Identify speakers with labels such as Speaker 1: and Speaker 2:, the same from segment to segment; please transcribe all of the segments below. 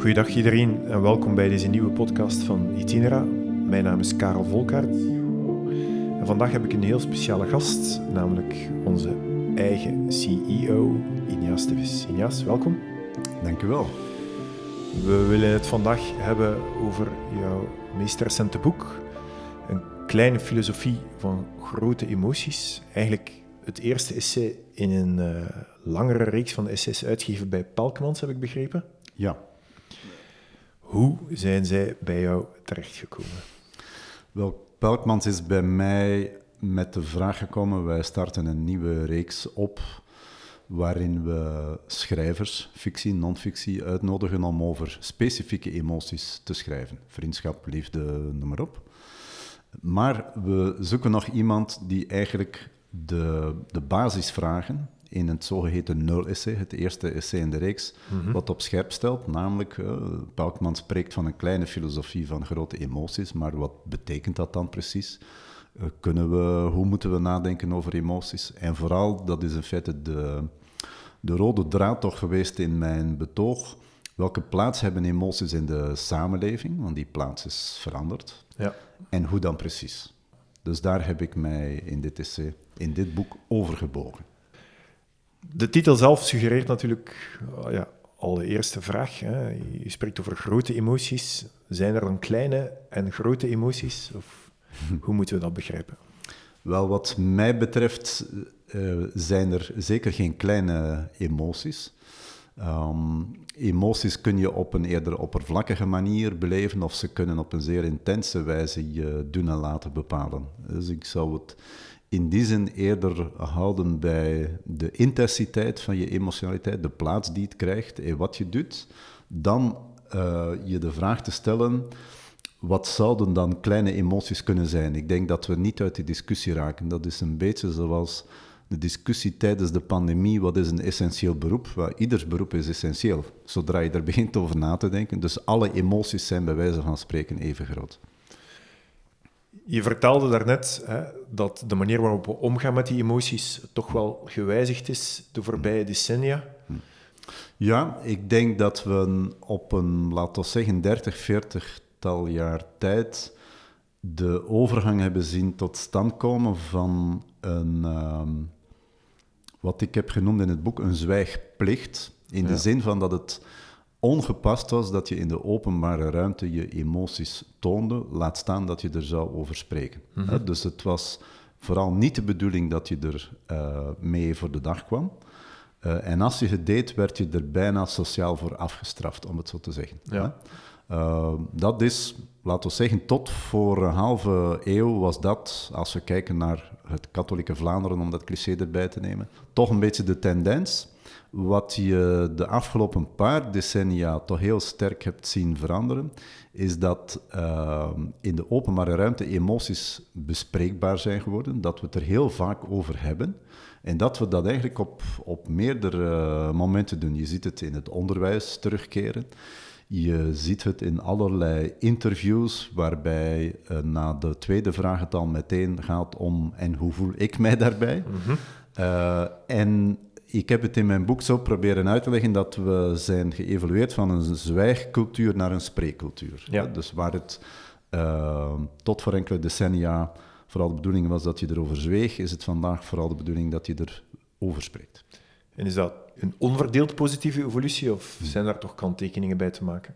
Speaker 1: Goedendag iedereen en welkom bij deze nieuwe podcast van Itinera. Mijn naam is Karel Volkaert. En vandaag heb ik een heel speciale gast, namelijk onze eigen CEO, Injas Tevis. Injas, welkom.
Speaker 2: Dank u wel.
Speaker 1: We willen het vandaag hebben over jouw meest recente boek, Een kleine filosofie van grote emoties. Eigenlijk het eerste essay in een uh, langere reeks van essays uitgegeven bij Pelkmans, heb ik begrepen.
Speaker 2: Ja.
Speaker 1: Hoe zijn zij bij jou terechtgekomen?
Speaker 2: Wel, Pelkmans is bij mij met de vraag gekomen: wij starten een nieuwe reeks op waarin we schrijvers, fictie, non-fictie, uitnodigen om over specifieke emoties te schrijven. Vriendschap, liefde, noem maar op. Maar we zoeken nog iemand die eigenlijk de, de basisvragen in het zogeheten nul-essay, het eerste essay in de reeks, mhm. wat op scherp stelt. Namelijk, uh, spreekt van een kleine filosofie van grote emoties, maar wat betekent dat dan precies? Uh, kunnen we, hoe moeten we nadenken over emoties? En vooral, dat is in feite de, de rode draad toch geweest in mijn betoog. Welke plaats hebben emoties in de samenleving? Want die plaats is veranderd.
Speaker 1: Ja.
Speaker 2: En hoe dan precies? Dus daar heb ik mij in dit essay, in dit boek, overgebogen.
Speaker 1: De titel zelf suggereert natuurlijk oh ja, al de eerste vraag. Hè. Je spreekt over grote emoties. Zijn er dan kleine en grote emoties? Of hoe moeten we dat begrijpen?
Speaker 2: Wel, wat mij betreft uh, zijn er zeker geen kleine emoties. Um, emoties kun je op een eerder oppervlakkige manier beleven of ze kunnen op een zeer intense wijze je doen en laten bepalen. Dus ik zou het in die zin eerder houden bij de intensiteit van je emotionaliteit, de plaats die het krijgt en wat je doet, dan uh, je de vraag te stellen, wat zouden dan kleine emoties kunnen zijn? Ik denk dat we niet uit die discussie raken. Dat is een beetje zoals de discussie tijdens de pandemie, wat is een essentieel beroep? Well, ieders beroep is essentieel, zodra je er begint over na te denken. Dus alle emoties zijn bij wijze van spreken even groot.
Speaker 1: Je vertelde daarnet hè, dat de manier waarop we omgaan met die emoties toch wel gewijzigd is de voorbije decennia.
Speaker 2: Ja, ik denk dat we op een, laten we zeggen, 30, 40 tal jaar tijd de overgang hebben zien tot stand komen van een, ehm, wat ik heb genoemd in het boek, een zwijgplicht. In de zin van dat het ongepast was dat je in de openbare ruimte je emoties toonde, laat staan dat je er zou over spreken. Mhm. Dus het was vooral niet de bedoeling dat je er uh, mee voor de dag kwam. Uh, en als je het deed, werd je er bijna sociaal voor afgestraft, om het zo te zeggen.
Speaker 1: Ja.
Speaker 2: Uh, dat is, laten we zeggen, tot voor een halve eeuw was dat, als we kijken naar het katholieke Vlaanderen, om dat cliché erbij te nemen, toch een beetje de tendens. Wat je de afgelopen paar decennia toch heel sterk hebt zien veranderen, is dat uh, in de openbare ruimte emoties bespreekbaar zijn geworden, dat we het er heel vaak over hebben. En dat we dat eigenlijk op, op meerdere momenten doen. Je ziet het in het onderwijs terugkeren. Je ziet het in allerlei interviews, waarbij uh, na de tweede vraag het dan meteen gaat om en hoe voel ik mij daarbij. Mm uh, en ik heb het in mijn boek zo proberen uit te leggen dat we zijn geëvolueerd van een zwijgcultuur naar een spreekcultuur.
Speaker 1: Ja.
Speaker 2: Dus waar het uh, tot voor enkele decennia vooral de bedoeling was dat je erover zweeg, is het vandaag vooral de bedoeling dat je erover spreekt.
Speaker 1: En is dat een onverdeeld positieve evolutie of zijn daar toch kanttekeningen bij te maken?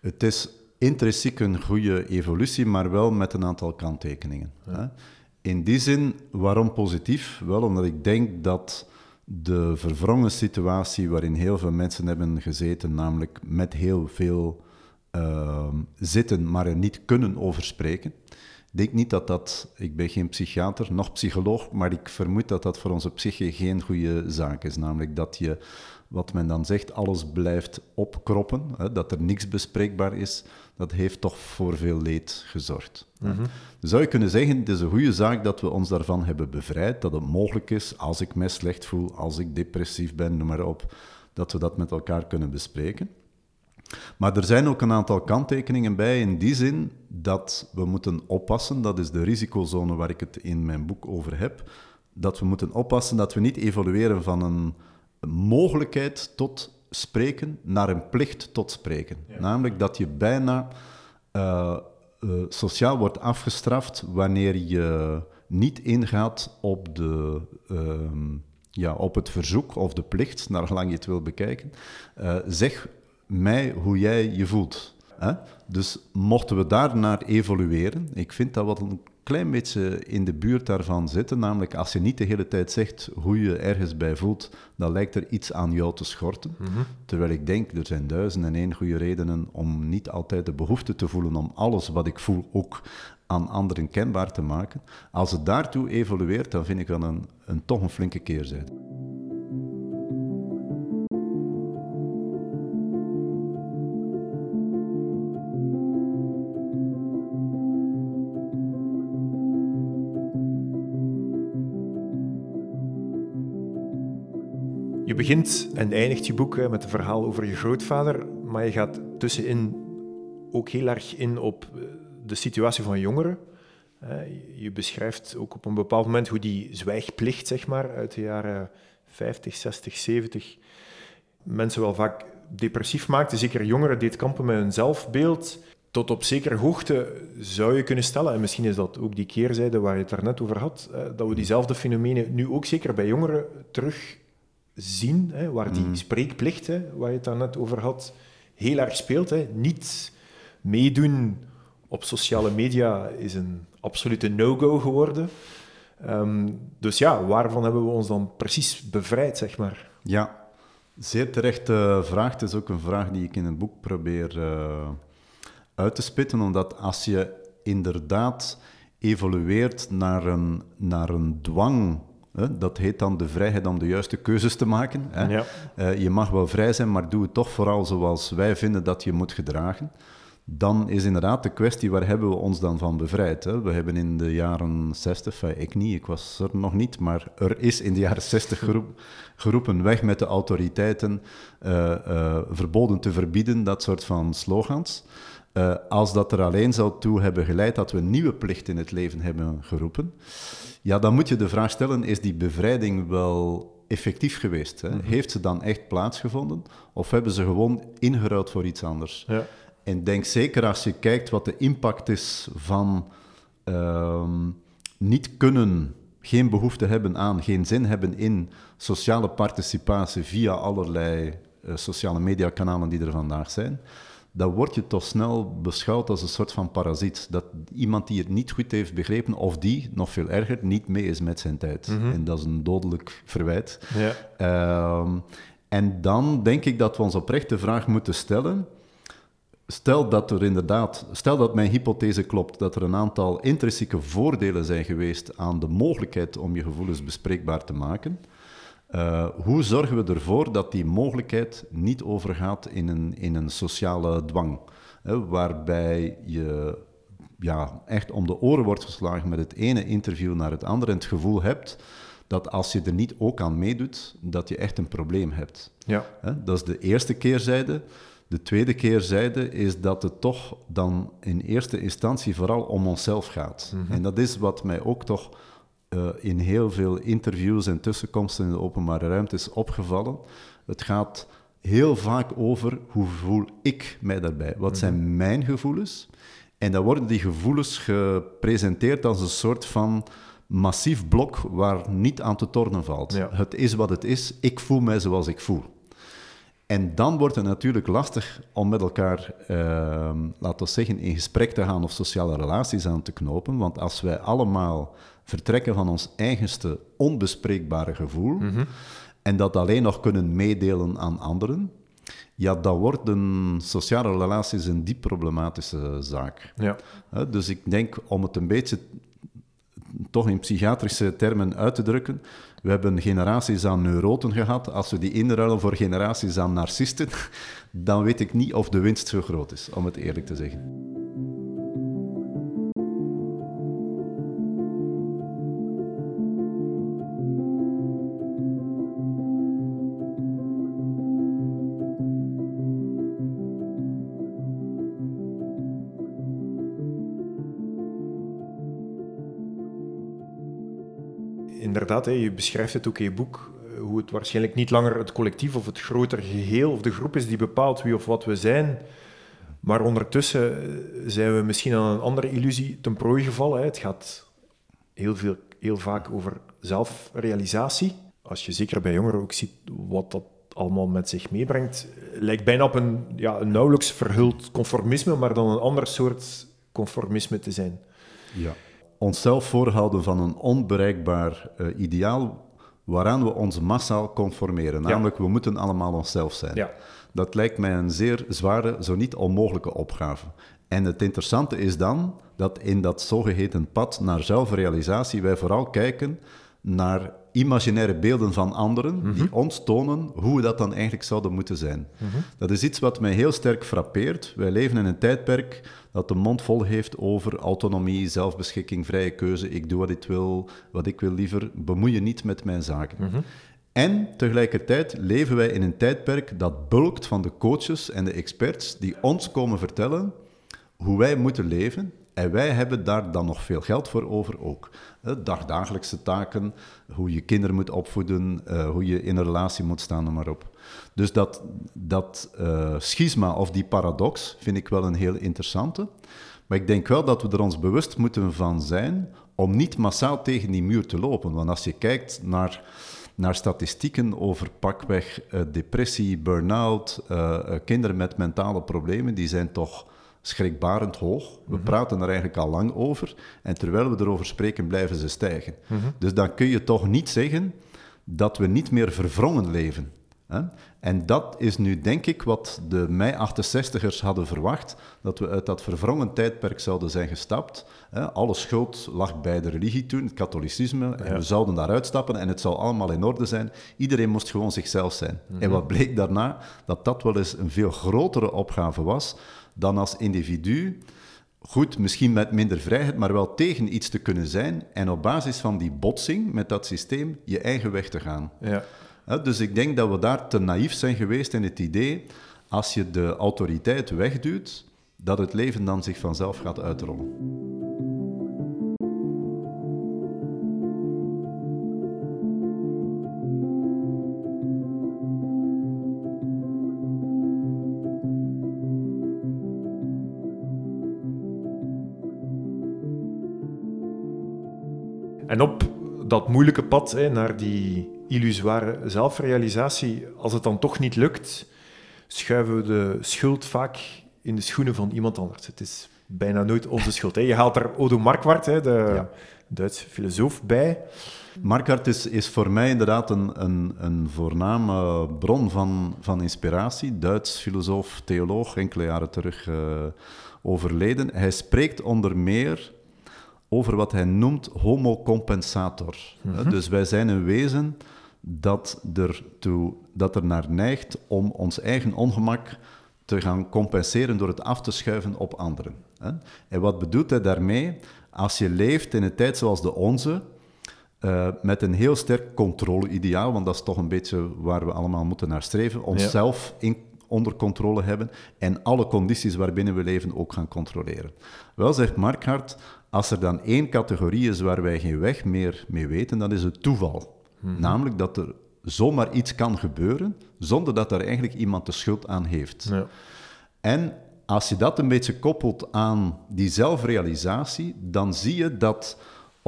Speaker 2: Het is intrinsiek een goede evolutie, maar wel met een aantal kanttekeningen. Ja. In die zin, waarom positief? Wel omdat ik denk dat de verwrongen situatie waarin heel veel mensen hebben gezeten, namelijk met heel veel uh, zitten, maar er niet kunnen over spreken. Ik denk niet dat dat, ik ben geen psychiater, nog psycholoog, maar ik vermoed dat dat voor onze psyche geen goede zaak is. Namelijk dat je, wat men dan zegt, alles blijft opkroppen, hè, dat er niks bespreekbaar is, dat heeft toch voor veel leed gezorgd. Mm -hmm. zou je kunnen zeggen, het is een goede zaak dat we ons daarvan hebben bevrijd, dat het mogelijk is, als ik mij slecht voel, als ik depressief ben, noem maar op, dat we dat met elkaar kunnen bespreken. Maar er zijn ook een aantal kanttekeningen bij in die zin dat we moeten oppassen, dat is de risicozone waar ik het in mijn boek over heb, dat we moeten oppassen dat we niet evolueren van een mogelijkheid tot spreken naar een plicht tot spreken. Namelijk dat je bijna uh, uh, sociaal wordt afgestraft wanneer je niet ingaat op, de, uh, ja, op het verzoek of de plicht, naar gelang je het wil bekijken. Uh, zeg mij hoe jij je voelt. Hè? Dus mochten we daarnaar evolueren, ik vind dat wat een klein beetje in de buurt daarvan zitten. Namelijk, als je niet de hele tijd zegt hoe je ergens bij voelt, dan lijkt er iets aan jou te schorten. Mhm. Terwijl ik denk, er zijn duizend en één goede redenen om niet altijd de behoefte te voelen om alles wat ik voel ook aan anderen kenbaar te maken. Als het daartoe evolueert, dan vind ik wel een, een toch een flinke keerzijde.
Speaker 1: Begint en eindigt je boek met een verhaal over je grootvader, maar je gaat tussenin ook heel erg in op eh, de situatie van jongeren. Je beschrijft ook op een bepaald moment hoe die zwijgplicht, zeg maar, uit de jaren 50, 60, 70, mensen wel vaak depressief maakte. Zeker jongeren deed kampen met hun zelfbeeld. Tot op zekere hoogte zou je kunnen stellen, en misschien is dat ook die keerzijde waar je het daarnet over had, dat we diezelfde fenomenen nu ook zeker bij jongeren terug zien, hè, waar die mm. spreekplicht, hè, waar je het daarnet over had, heel erg speelt. Hè. Niet meedoen op sociale media is een absolute no-go geworden. Ehm, dus ja, waarvan hebben we ons dan precies bevrijd, zeg maar?
Speaker 2: Ja, zeer terechte vraag. Het is ook een vraag die ik in het boek probeer uh, uit te spitten, omdat als je inderdaad evolueert naar een, naar een dwang dat heet dan de vrijheid om de juiste keuzes te maken. Hè? Ja. Uh, je mag wel vrij zijn, maar doe het toch vooral zoals wij vinden dat je moet gedragen. Dan is inderdaad de kwestie, waar hebben we ons dan van bevrijd? Hè? We hebben in de jaren 60, ik niet, ik was er nog niet, maar er is in de jaren 60 geroep, geroepen weg met de autoriteiten, uh, uh, verboden te verbieden, dat soort van slogans. Als dat er alleen zou toe hebben geleid dat we een nieuwe plicht in het leven hebben geroepen, ja, dan moet je de vraag stellen, is die bevrijding wel effectief geweest? Hè? Mhm. Heeft ze dan echt plaatsgevonden? Of hebben ze gewoon ingeruild voor iets anders? Ja. En denk zeker als je kijkt wat de impact is van ehm, niet kunnen, geen behoefte hebben aan, geen zin hebben in sociale participatie via allerlei uh, sociale mediakanalen die er vandaag zijn dan word je toch snel beschouwd als een soort van parasiet. Dat iemand die het niet goed heeft begrepen, of die, nog veel erger, niet mee is met zijn tijd. Mhm. En dat is een dodelijk verwijt. Ja. Ehm, en dan denk ik dat we ons oprecht de vraag moeten stellen. Stel dat er inderdaad, stel dat mijn hypothese klopt, dat er een aantal intrinsieke voordelen zijn geweest aan de mogelijkheid om je gevoelens bespreekbaar te maken. Uh, hoe zorgen we ervoor dat die mogelijkheid niet overgaat in een, in een sociale dwang? Hè, waarbij je ja, echt om de oren wordt geslagen met het ene interview naar het andere en het gevoel hebt dat als je er niet ook aan meedoet, dat je echt een probleem hebt. Ja. Hè, dat is de eerste keerzijde. De tweede keerzijde is dat het toch dan in eerste instantie vooral om onszelf gaat. Mhm. En dat is wat mij ook toch uh, in heel veel interviews en tussenkomsten in de openbare ruimte is opgevallen. Het gaat heel vaak over hoe voel ik mij daarbij? Wat zijn mhm. mijn gevoelens? En dan worden die gevoelens gepresenteerd als een soort van massief blok waar niet aan te tornen valt. Het is wat het is, ik voel mij zoals ik voel. En dan wordt het natuurlijk lastig om met elkaar, uh, laten we zeggen, in gesprek te gaan of sociale relaties aan te knopen. Want als wij allemaal vertrekken van ons eigenste onbespreekbare gevoel mhm. en dat alleen nog kunnen meedelen aan anderen, ja, dan worden sociale relaties een diep problematische zaak. Ja. dus ik denk, om het een beetje toch in psychiatrische termen uit te drukken, we hebben generaties aan neuroten gehad. Als we die inruilen voor generaties aan narcisten, dan weet ik niet of de winst zo groot is, om het eerlijk te zeggen.
Speaker 1: Inderdaad, je beschrijft het ook in je boek, eh, hoe het waarschijnlijk niet langer het collectief of het groter geheel of de groep is die bepaalt wie of wat we zijn. Maar ondertussen eh, zijn we misschien aan een andere illusie ten prooi gevallen. Hè. Het gaat heel, veel, heel vaak over zelfrealisatie. Als je zeker bij jongeren ook ziet wat dat allemaal met zich meebrengt, lijkt bijna op een, ja, een nauwelijks verhuld conformisme, maar dan een ander soort conformisme te zijn.
Speaker 2: Ja. Onszelf voorhouden van een onbereikbaar uh, ideaal waaraan we ons massaal conformeren. Namelijk, we moeten allemaal onszelf zijn.
Speaker 1: Ja.
Speaker 2: Dat lijkt mij een zeer zware, zo niet onmogelijke opgave. En het interessante is dan dat in dat zogeheten pad naar zelfrealisatie wij vooral kijken naar imaginaire beelden van anderen die mhm. ons tonen hoe we dat dan eigenlijk zouden moeten zijn. Mhm. Dat is iets wat mij heel sterk frappeert. Wij leven in een tijdperk dat de mond vol heeft over autonomie, zelfbeschikking, vrije keuze. Ik doe wat ik wil, wat ik wil liever. Bemoei je niet met mijn zaken. Mhm. En tegelijkertijd leven wij in een tijdperk dat bulkt van de coaches en de experts die ons komen vertellen hoe wij moeten leven en wij hebben daar dan nog veel geld voor over ook. Dagdagelijkse taken, hoe je kinderen moet opvoeden, eh, hoe je in een relatie moet staan, noem maar op. Dus dat, dat uh, schisma of die paradox vind ik wel een heel interessante. Maar ik denk wel dat we er ons bewust moeten van zijn om niet massaal tegen die muur te lopen. Want als je kijkt naar, naar statistieken over pakweg depressie, burn-out, kinderen met mentale problemen, die zijn toch schrikbarend hoog. We mhm. praten er eigenlijk al lang over. En terwijl we erover spreken, blijven ze stijgen. Mhm. Dus dan kun je toch niet zeggen dat we niet meer verwrongen leven. Hè? En dat is nu, denk ik, wat de mei-68ers hadden verwacht, dat we uit dat verwrongen tijdperk zouden zijn gestapt. Hè? Alle schuld lag bij de religie toen, het katholicisme, en we zouden daaruit stappen en het zou allemaal in orde zijn. Iedereen moest gewoon zichzelf zijn. En mhm. wat bleek daarna? Dat dat wel eens een veel grotere opgave was dan als individu, goed, misschien met minder vrijheid, maar wel tegen iets te kunnen zijn en op basis van die botsing met dat systeem je eigen weg te gaan.
Speaker 1: Ja.
Speaker 2: dus ik denk dat we daar te naïef zijn geweest in het idee, als je de autoriteit wegduwt, dat het leven dan zich vanzelf gaat uitrollen.
Speaker 1: Dat moeilijke pad hè, naar die illusoire zelfrealisatie, als het dan toch niet lukt, schuiven we de schuld vaak in de schoenen van iemand anders. Het is bijna nooit onze schuld. Hè. Je haalt er Odo Marquardt, hè, de ja. Duitse filosoof, bij.
Speaker 2: Marquardt is, is voor mij inderdaad een, een, een voorname bron van, van inspiratie. Duits filosoof, theoloog, enkele jaren terug uh, overleden. Hij spreekt onder meer over wat hij noemt homo compensator. Mhm. Dus wij zijn een wezen dat er, toe, dat er naar neigt om ons eigen ongemak te gaan compenseren door het af te schuiven op anderen. En wat bedoelt hij daarmee? Als je leeft in een tijd zoals de onze, uh, met een heel sterk controle-ideaal, want dat is toch een beetje waar we allemaal moeten naar streven, onszelf in, onder controle hebben en alle condities waarbinnen we leven ook gaan controleren. Wel, zegt Markhart, als er dan één categorie is waar wij geen weg meer mee weten, dan is het toeval. Mhm. Namelijk dat er zomaar iets kan gebeuren zonder dat er eigenlijk iemand de schuld aan heeft. Ja. En als je dat een beetje koppelt aan die zelfrealisatie, dan zie je dat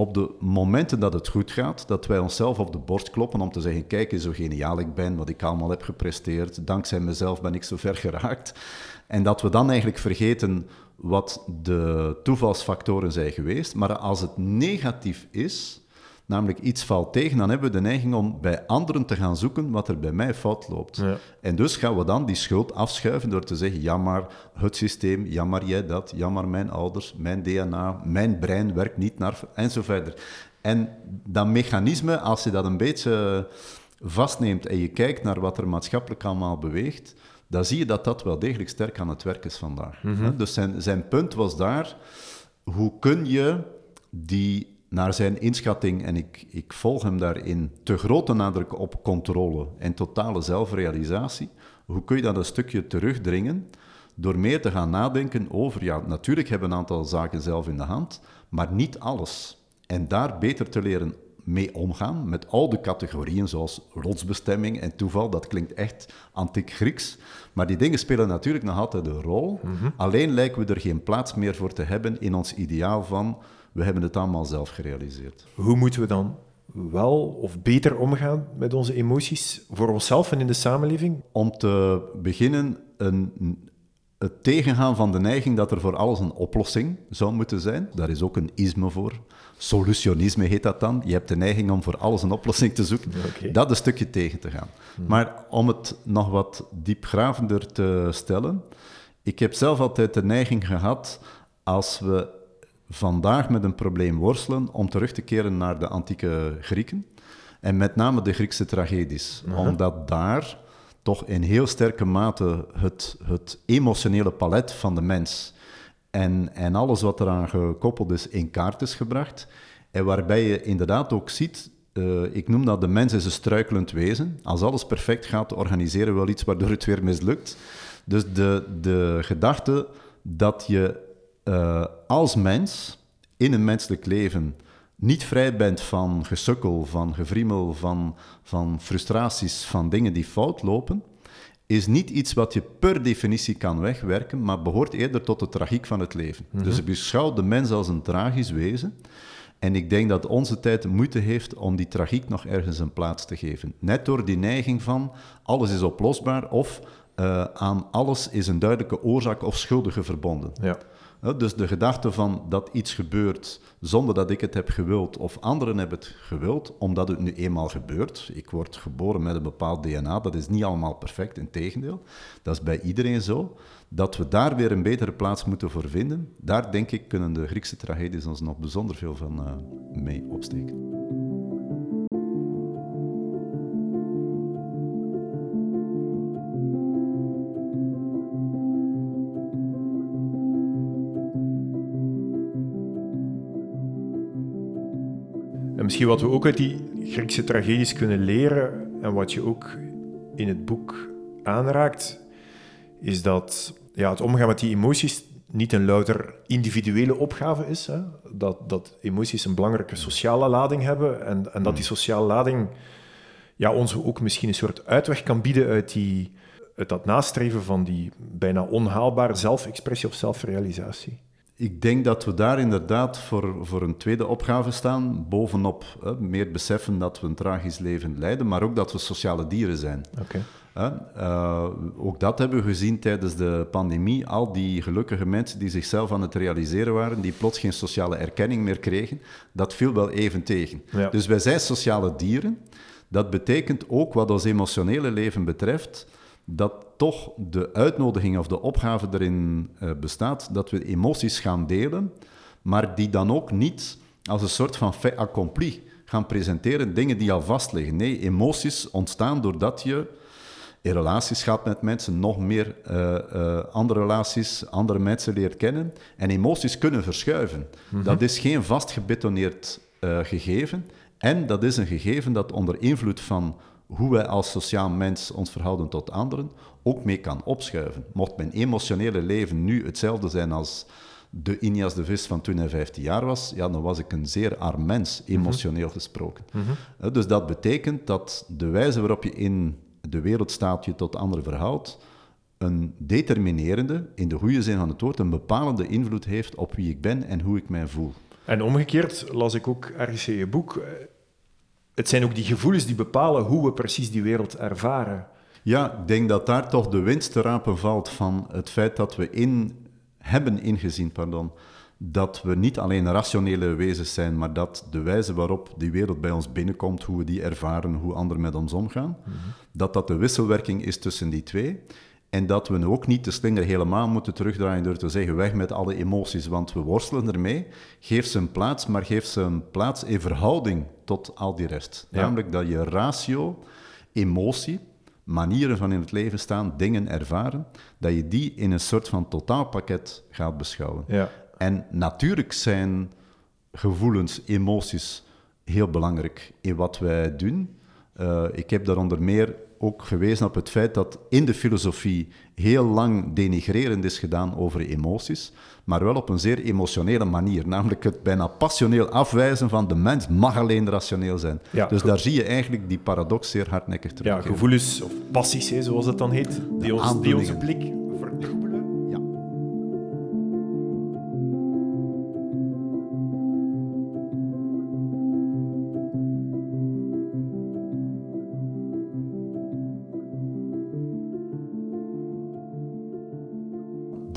Speaker 2: op de momenten dat het goed gaat, dat wij onszelf op de borst kloppen om te zeggen: Kijk eens hoe geniaal ik ben, wat ik allemaal heb gepresteerd. Dankzij mezelf ben ik zo ver geraakt. En dat we dan eigenlijk vergeten wat de toevalsfactoren zijn geweest. Maar als het negatief is, namelijk iets valt tegen, dan hebben we de neiging om bij anderen te gaan zoeken wat er bij mij fout loopt. Ja. En dus gaan we dan die schuld afschuiven door te zeggen, ja maar het systeem, ja maar jij dat, ja maar mijn ouders, mijn DNA, mijn brein werkt niet naar... en zo verder. En dat mechanisme, als je dat een beetje vastneemt en je kijkt naar wat er maatschappelijk allemaal beweegt, dan zie je dat dat wel degelijk sterk aan het werk is vandaag. Mhm. Dus zijn, zijn punt was daar, hoe kun je die naar zijn inschatting, en ik, ik volg hem daarin, te grote nadruk op controle en totale zelfrealisatie, hoe kun je dat een stukje terugdringen door meer te gaan nadenken over, ja, natuurlijk hebben we een aantal zaken zelf in de hand, maar niet alles. En daar beter te leren mee omgaan met al de categorieën zoals rotsbestemming en toeval. Dat klinkt echt antiek Grieks. Maar die dingen spelen natuurlijk nog altijd een rol. Alleen lijken we er geen plaats meer voor te hebben in ons ideaal van we hebben het allemaal zelf gerealiseerd.
Speaker 1: Hoe moeten we dan wel of beter omgaan met onze emoties voor onszelf en in de samenleving?
Speaker 2: Om te beginnen, een, het tegengaan van de neiging dat er voor alles een oplossing zou moeten zijn. Daar is ook een isme voor. Solutionisme heet dat dan. Je hebt de neiging om voor alles een oplossing te zoeken. Dat een stukje tegen te gaan. Hmm. Maar om het nog wat diepgravender te stellen. Ik heb zelf altijd de neiging gehad, als we vandaag met een probleem worstelen, om terug te keren naar de antieke Grieken. En met name de Griekse tragedies. Omdat daar toch in heel sterke mate het, het emotionele palet van de mens en, en alles wat eraan gekoppeld is in kaart is gebracht. En waarbij je inderdaad ook ziet, uh, ik noem dat de mens is een struikelend wezen. Als alles perfect gaat, organiseren we wel iets waardoor het weer mislukt. Dus de, de gedachte dat je uh, als mens in een menselijk leven niet vrij bent van gesukkel, van gevriemel, van, van frustraties, van dingen die fout lopen, is niet iets wat je per definitie kan wegwerken, maar behoort eerder tot de tragiek van het leven. Mhm. Dus ik beschouw de mens als een tragisch wezen. En ik denk dat onze tijd moeite heeft om die tragiek nog ergens een plaats te geven. Net door die neiging van alles is oplosbaar of uh, aan alles is een duidelijke oorzaak of schuldige verbonden. Ja. Dus de gedachte van dat iets gebeurt zonder dat ik het heb gewild of anderen hebben het gewild, omdat het nu eenmaal gebeurt. Ik word geboren met een bepaald DNA, dat is niet allemaal perfect, in tegendeel. Dat is bij iedereen zo. Dat we daar weer een betere plaats moeten voor vinden, daar denk ik kunnen de Griekse tragedies ons nog bijzonder veel van uh, mee opsteken.
Speaker 1: Misschien wat we ook uit die Griekse tragedies kunnen leren en wat je ook in het boek aanraakt, is dat ja, het omgaan met die emoties niet een louter individuele opgave is. Hè? Dat, dat emoties een belangrijke sociale lading hebben en, en dat die sociale lading ja, ons ook misschien een soort uitweg kan bieden uit, die, uit dat nastreven van die bijna onhaalbare zelfexpressie of zelfrealisatie.
Speaker 2: Ik denk dat we daar inderdaad voor, voor een tweede opgave staan. Bovenop hè, meer beseffen dat we een tragisch leven leiden, maar ook dat we sociale dieren zijn. Okay. Uh, ook dat hebben we gezien tijdens de pandemie. Al die gelukkige mensen die zichzelf aan het realiseren waren, die plots geen sociale erkenning meer kregen, dat viel wel even tegen. Dus wij zijn sociale dieren. Dat betekent ook wat ons emotionele leven betreft dat toch de uitnodiging of de opgave erin uh, bestaat dat we emoties gaan delen, maar die dan ook niet als een soort van fait accompli gaan presenteren, dingen die al vastliggen. Nee, emoties ontstaan doordat je in relaties gaat met mensen, nog meer uh, uh, andere relaties, andere mensen leert kennen. En emoties kunnen verschuiven. Mhm. Dat is geen vastgebetoneerd gegeven. En dat is een gegeven dat onder invloed van hoe wij als sociaal mens ons verhouden tot anderen, ook mee kan opschuiven. Mocht mijn emotionele leven nu hetzelfde zijn als de Inias de Vis van toen hij 15 jaar was, ja, dan was ik een zeer arm mens, mhm. emotioneel gesproken. Mhm. Dus dat betekent dat de wijze waarop je in de wereld staat, je tot anderen verhoudt, een determinerende, in de goede zin van het woord, een bepalende invloed heeft op wie ik ben en hoe ik mij voel.
Speaker 1: En omgekeerd las ik ook ergens in je boek, het zijn ook die gevoelens die bepalen hoe we precies die wereld ervaren.
Speaker 2: Ja, ik denk dat daar toch de winst te rapen valt van het feit dat we in, hebben ingezien pardon, dat we niet alleen rationele wezens zijn, maar dat de wijze waarop die wereld bij ons binnenkomt, hoe we die ervaren, hoe anderen met ons omgaan, mhm. dat dat de wisselwerking is tussen die twee. En dat we nu ook niet de slinger helemaal moeten terugdraaien door te zeggen weg met alle emoties, want we worstelen ermee. Geef ze een plaats, maar geef ze een plaats in verhouding tot al die rest. Namelijk dat je ratio, emotie, manieren van in het leven staan, dingen ervaren, dat je die in een soort van totaalpakket gaat beschouwen. Ja. En natuurlijk zijn gevoelens, emoties heel belangrijk in wat wij doen. Uh, ik heb daaronder meer ook gewezen op het feit dat in de filosofie heel lang denigrerend is gedaan over emoties, maar wel op een zeer emotionele manier. Namelijk het bijna passioneel afwijzen van de mens mag alleen rationeel zijn.
Speaker 1: Ja,
Speaker 2: dus daar zie je eigenlijk die paradox zeer hardnekkig terug.
Speaker 1: Ja, gevoelens of passies, hè, zoals dat dan heet, die, ons, die onze blik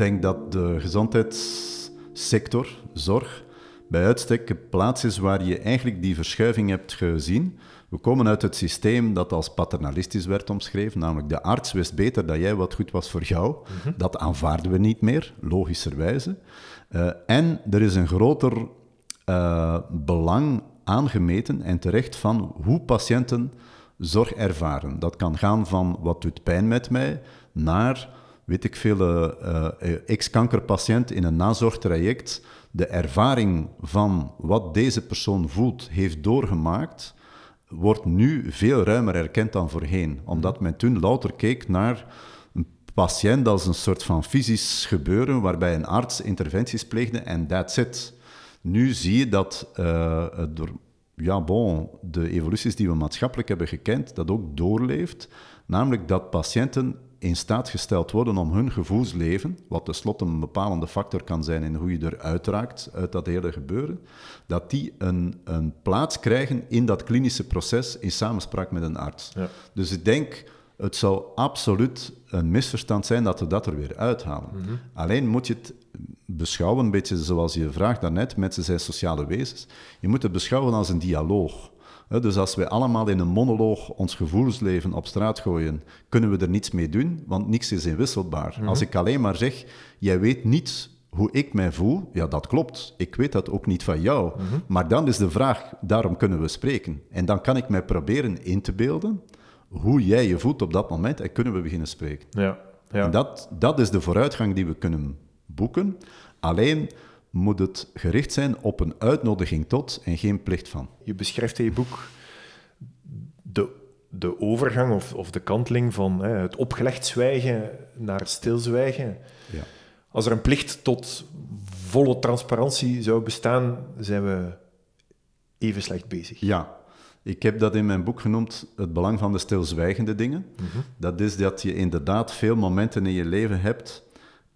Speaker 2: denk dat de gezondheidssector, zorg, bij uitstek een plaats is waar je eigenlijk die verschuiving hebt gezien. We komen uit het systeem dat als paternalistisch werd omschreven, namelijk de arts wist beter dat jij wat goed was voor jou. Dat aanvaarden we niet meer, logischerwijze. Eh, en er is een groter eh, belang aangemeten en terecht van hoe patiënten zorg ervaren. Dat kan gaan van wat doet pijn met mij, naar, weet ik veel, eh, eh, ex-kankerpatiënt in een nazorgtraject. De ervaring van wat deze persoon voelt, heeft doorgemaakt, wordt nu veel ruimer erkend dan voorheen. Omdat men toen louter keek naar een patiënt als een soort van fysisch gebeuren waarbij een arts interventies pleegde en that's it. Nu zie je dat eh, door ja, bon, de evoluties die we maatschappelijk hebben gekend, dat ook doorleeft. Namelijk dat patiënten in staat gesteld worden om hun gevoelsleven, wat tenslotte een bepalende factor kan zijn in hoe je eruit raakt uit dat hele gebeuren, dat die een, een plaats krijgen in dat klinische proces in samenspraak met een arts.
Speaker 1: Ja.
Speaker 2: Dus ik denk, het zou absoluut een misverstand zijn dat we dat er weer uithalen. Alleen moet je het beschouwen, een beetje zoals je vraagt daarnet, mensen zijn sociale wezens. Je moet het beschouwen als een dialoog. Dus als wij allemaal in een monoloog ons gevoelsleven op straat gooien, kunnen we er niets mee doen, want niks is inwisselbaar. Als ik alleen maar zeg, jij weet niet hoe ik mij voel, ja, dat klopt. Ik weet dat ook niet van jou. Maar dan is de vraag, daarom kunnen we spreken. En dan kan ik mij proberen in te beelden hoe jij je voelt op dat moment en kunnen we beginnen spreken.
Speaker 1: Ja, ja.
Speaker 2: En dat, dat is de vooruitgang die we kunnen boeken. Alleen moet het gericht zijn op een uitnodiging tot en geen plicht van.
Speaker 1: Je beschrijft in je boek de, de overgang of, of de kanteling van hè, het opgelegd zwijgen naar stilzwijgen.
Speaker 2: Ja.
Speaker 1: Als er een plicht tot volle transparantie zou bestaan, zijn we even slecht bezig.
Speaker 2: Ja, ik heb dat in mijn boek genoemd het belang van de stilzwijgende dingen.
Speaker 1: Mhm.
Speaker 2: Dat is dat je inderdaad veel momenten in je leven hebt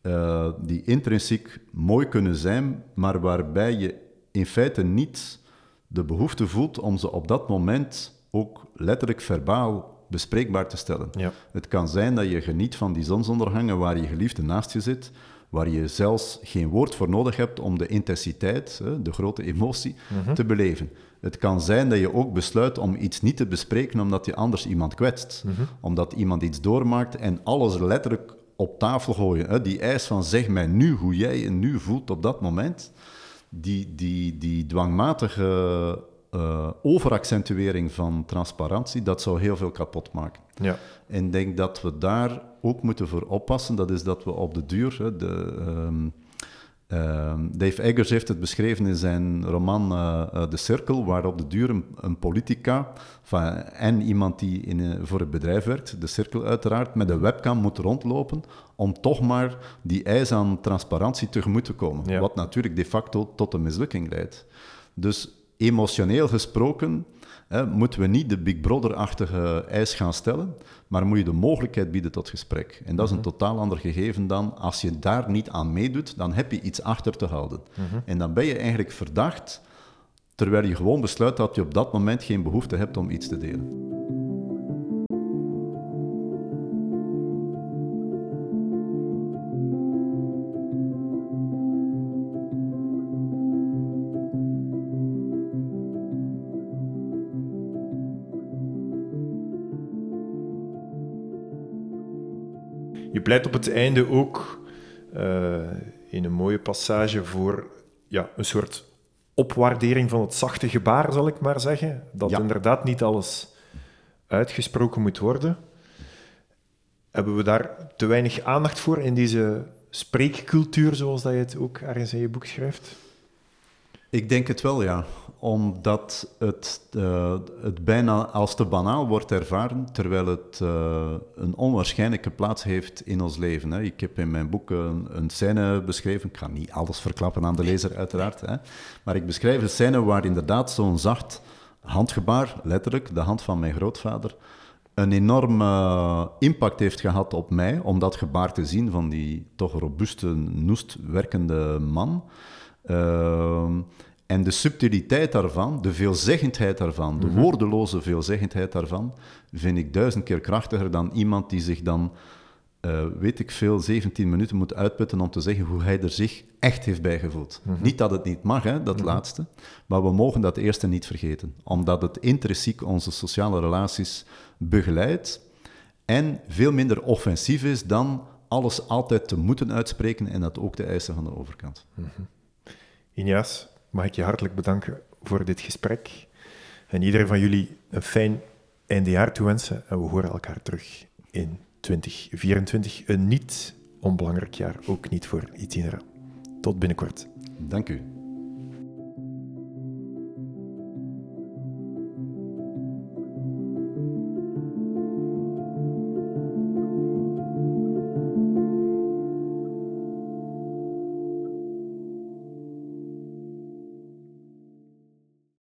Speaker 2: eh, die intrinsiek mooi kunnen zijn, maar waarbij je in feite niet de behoefte voelt om ze op dat moment ook letterlijk verbaal bespreekbaar te stellen.
Speaker 1: Ja.
Speaker 2: Het kan zijn dat je geniet van die zonsondergangen waar je geliefde naast je zit, waar je zelfs geen woord voor nodig hebt om de intensiteit, de grote emotie, te beleven. Het kan zijn dat je ook besluit om iets niet te bespreken omdat je anders iemand kwetst. Omdat iemand iets doormaakt en alles letterlijk op tafel gooien. Hè. Die eis van zeg mij nu hoe jij je nu voelt op dat moment. Die, die, die dwangmatige eh, overaccentuering van transparantie, dat zou heel veel kapot maken.
Speaker 1: Ja.
Speaker 2: En ik denk dat we daar ook moeten voor oppassen. Dat is dat we op de duur. Hè, de, ehm, Dave Eggers heeft het beschreven in zijn roman eh, eh, De Cirkel, waar op de duur een, een politica van, en iemand die in, eh, voor het bedrijf werkt, de cirkel uiteraard, met een webcam moet rondlopen om toch maar die eis aan transparantie tegemoet te komen.
Speaker 1: Ja.
Speaker 2: Wat natuurlijk de facto tot een mislukking leidt. Dus emotioneel gesproken hè, moeten we niet de Big Brother-achtige eis gaan stellen, maar moet je de mogelijkheid bieden tot gesprek. En dat is een totaal ander gegeven dan als je daar niet aan meedoet, dan heb je iets achter te houden. En dan ben je eigenlijk verdacht, terwijl je gewoon besluit dat je op dat moment geen behoefte hebt om iets te delen.
Speaker 1: Pleit op het einde ook eh, in een mooie passage voor ja, een soort opwaardering van het zachte gebaar, zal ik maar zeggen. Dat
Speaker 2: Ja.
Speaker 1: inderdaad niet alles uitgesproken moet worden. Hebben we daar te weinig aandacht voor in deze spreekcultuur, zoals dat je het ook ergens in je boek schrijft?
Speaker 2: Ik denk het wel, ja. Omdat het, uh, het bijna als te banaal wordt ervaren, terwijl het uh, een onwaarschijnlijke plaats heeft in ons leven. Hè. Ik heb in mijn boek een, een, scène beschreven. Ik ga niet alles verklappen aan de lezer, uiteraard. Hè. Maar ik beschrijf een scène waar inderdaad zo'n zacht handgebaar, letterlijk, de hand van mijn grootvader, een enorme impact heeft gehad op mij, om dat gebaar te zien van die toch robuuste, noest werkende man. Uh, en de subtiliteit daarvan, de veelzeggendheid daarvan, de mhm. woordeloze veelzeggendheid daarvan, vind ik duizend keer krachtiger dan iemand die zich dan, uh, weet ik veel, 17 minuten moet uitputten om te zeggen hoe hij er zich echt heeft bijgevoeld. Mm Niet dat het niet mag, hè, dat mhm. laatste, maar we mogen dat eerste niet vergeten, omdat het intrinsiek onze sociale relaties begeleidt en veel minder offensief is dan alles altijd te moeten uitspreken en dat ook te eisen van de overkant. Mm
Speaker 1: Injas, mag ik je hartelijk bedanken voor dit gesprek. En iedereen van jullie een fijn eindejaar toewensen. En we horen elkaar terug in 2024. Een niet onbelangrijk jaar, ook niet voor Itinera. Tot binnenkort.
Speaker 2: Dank u.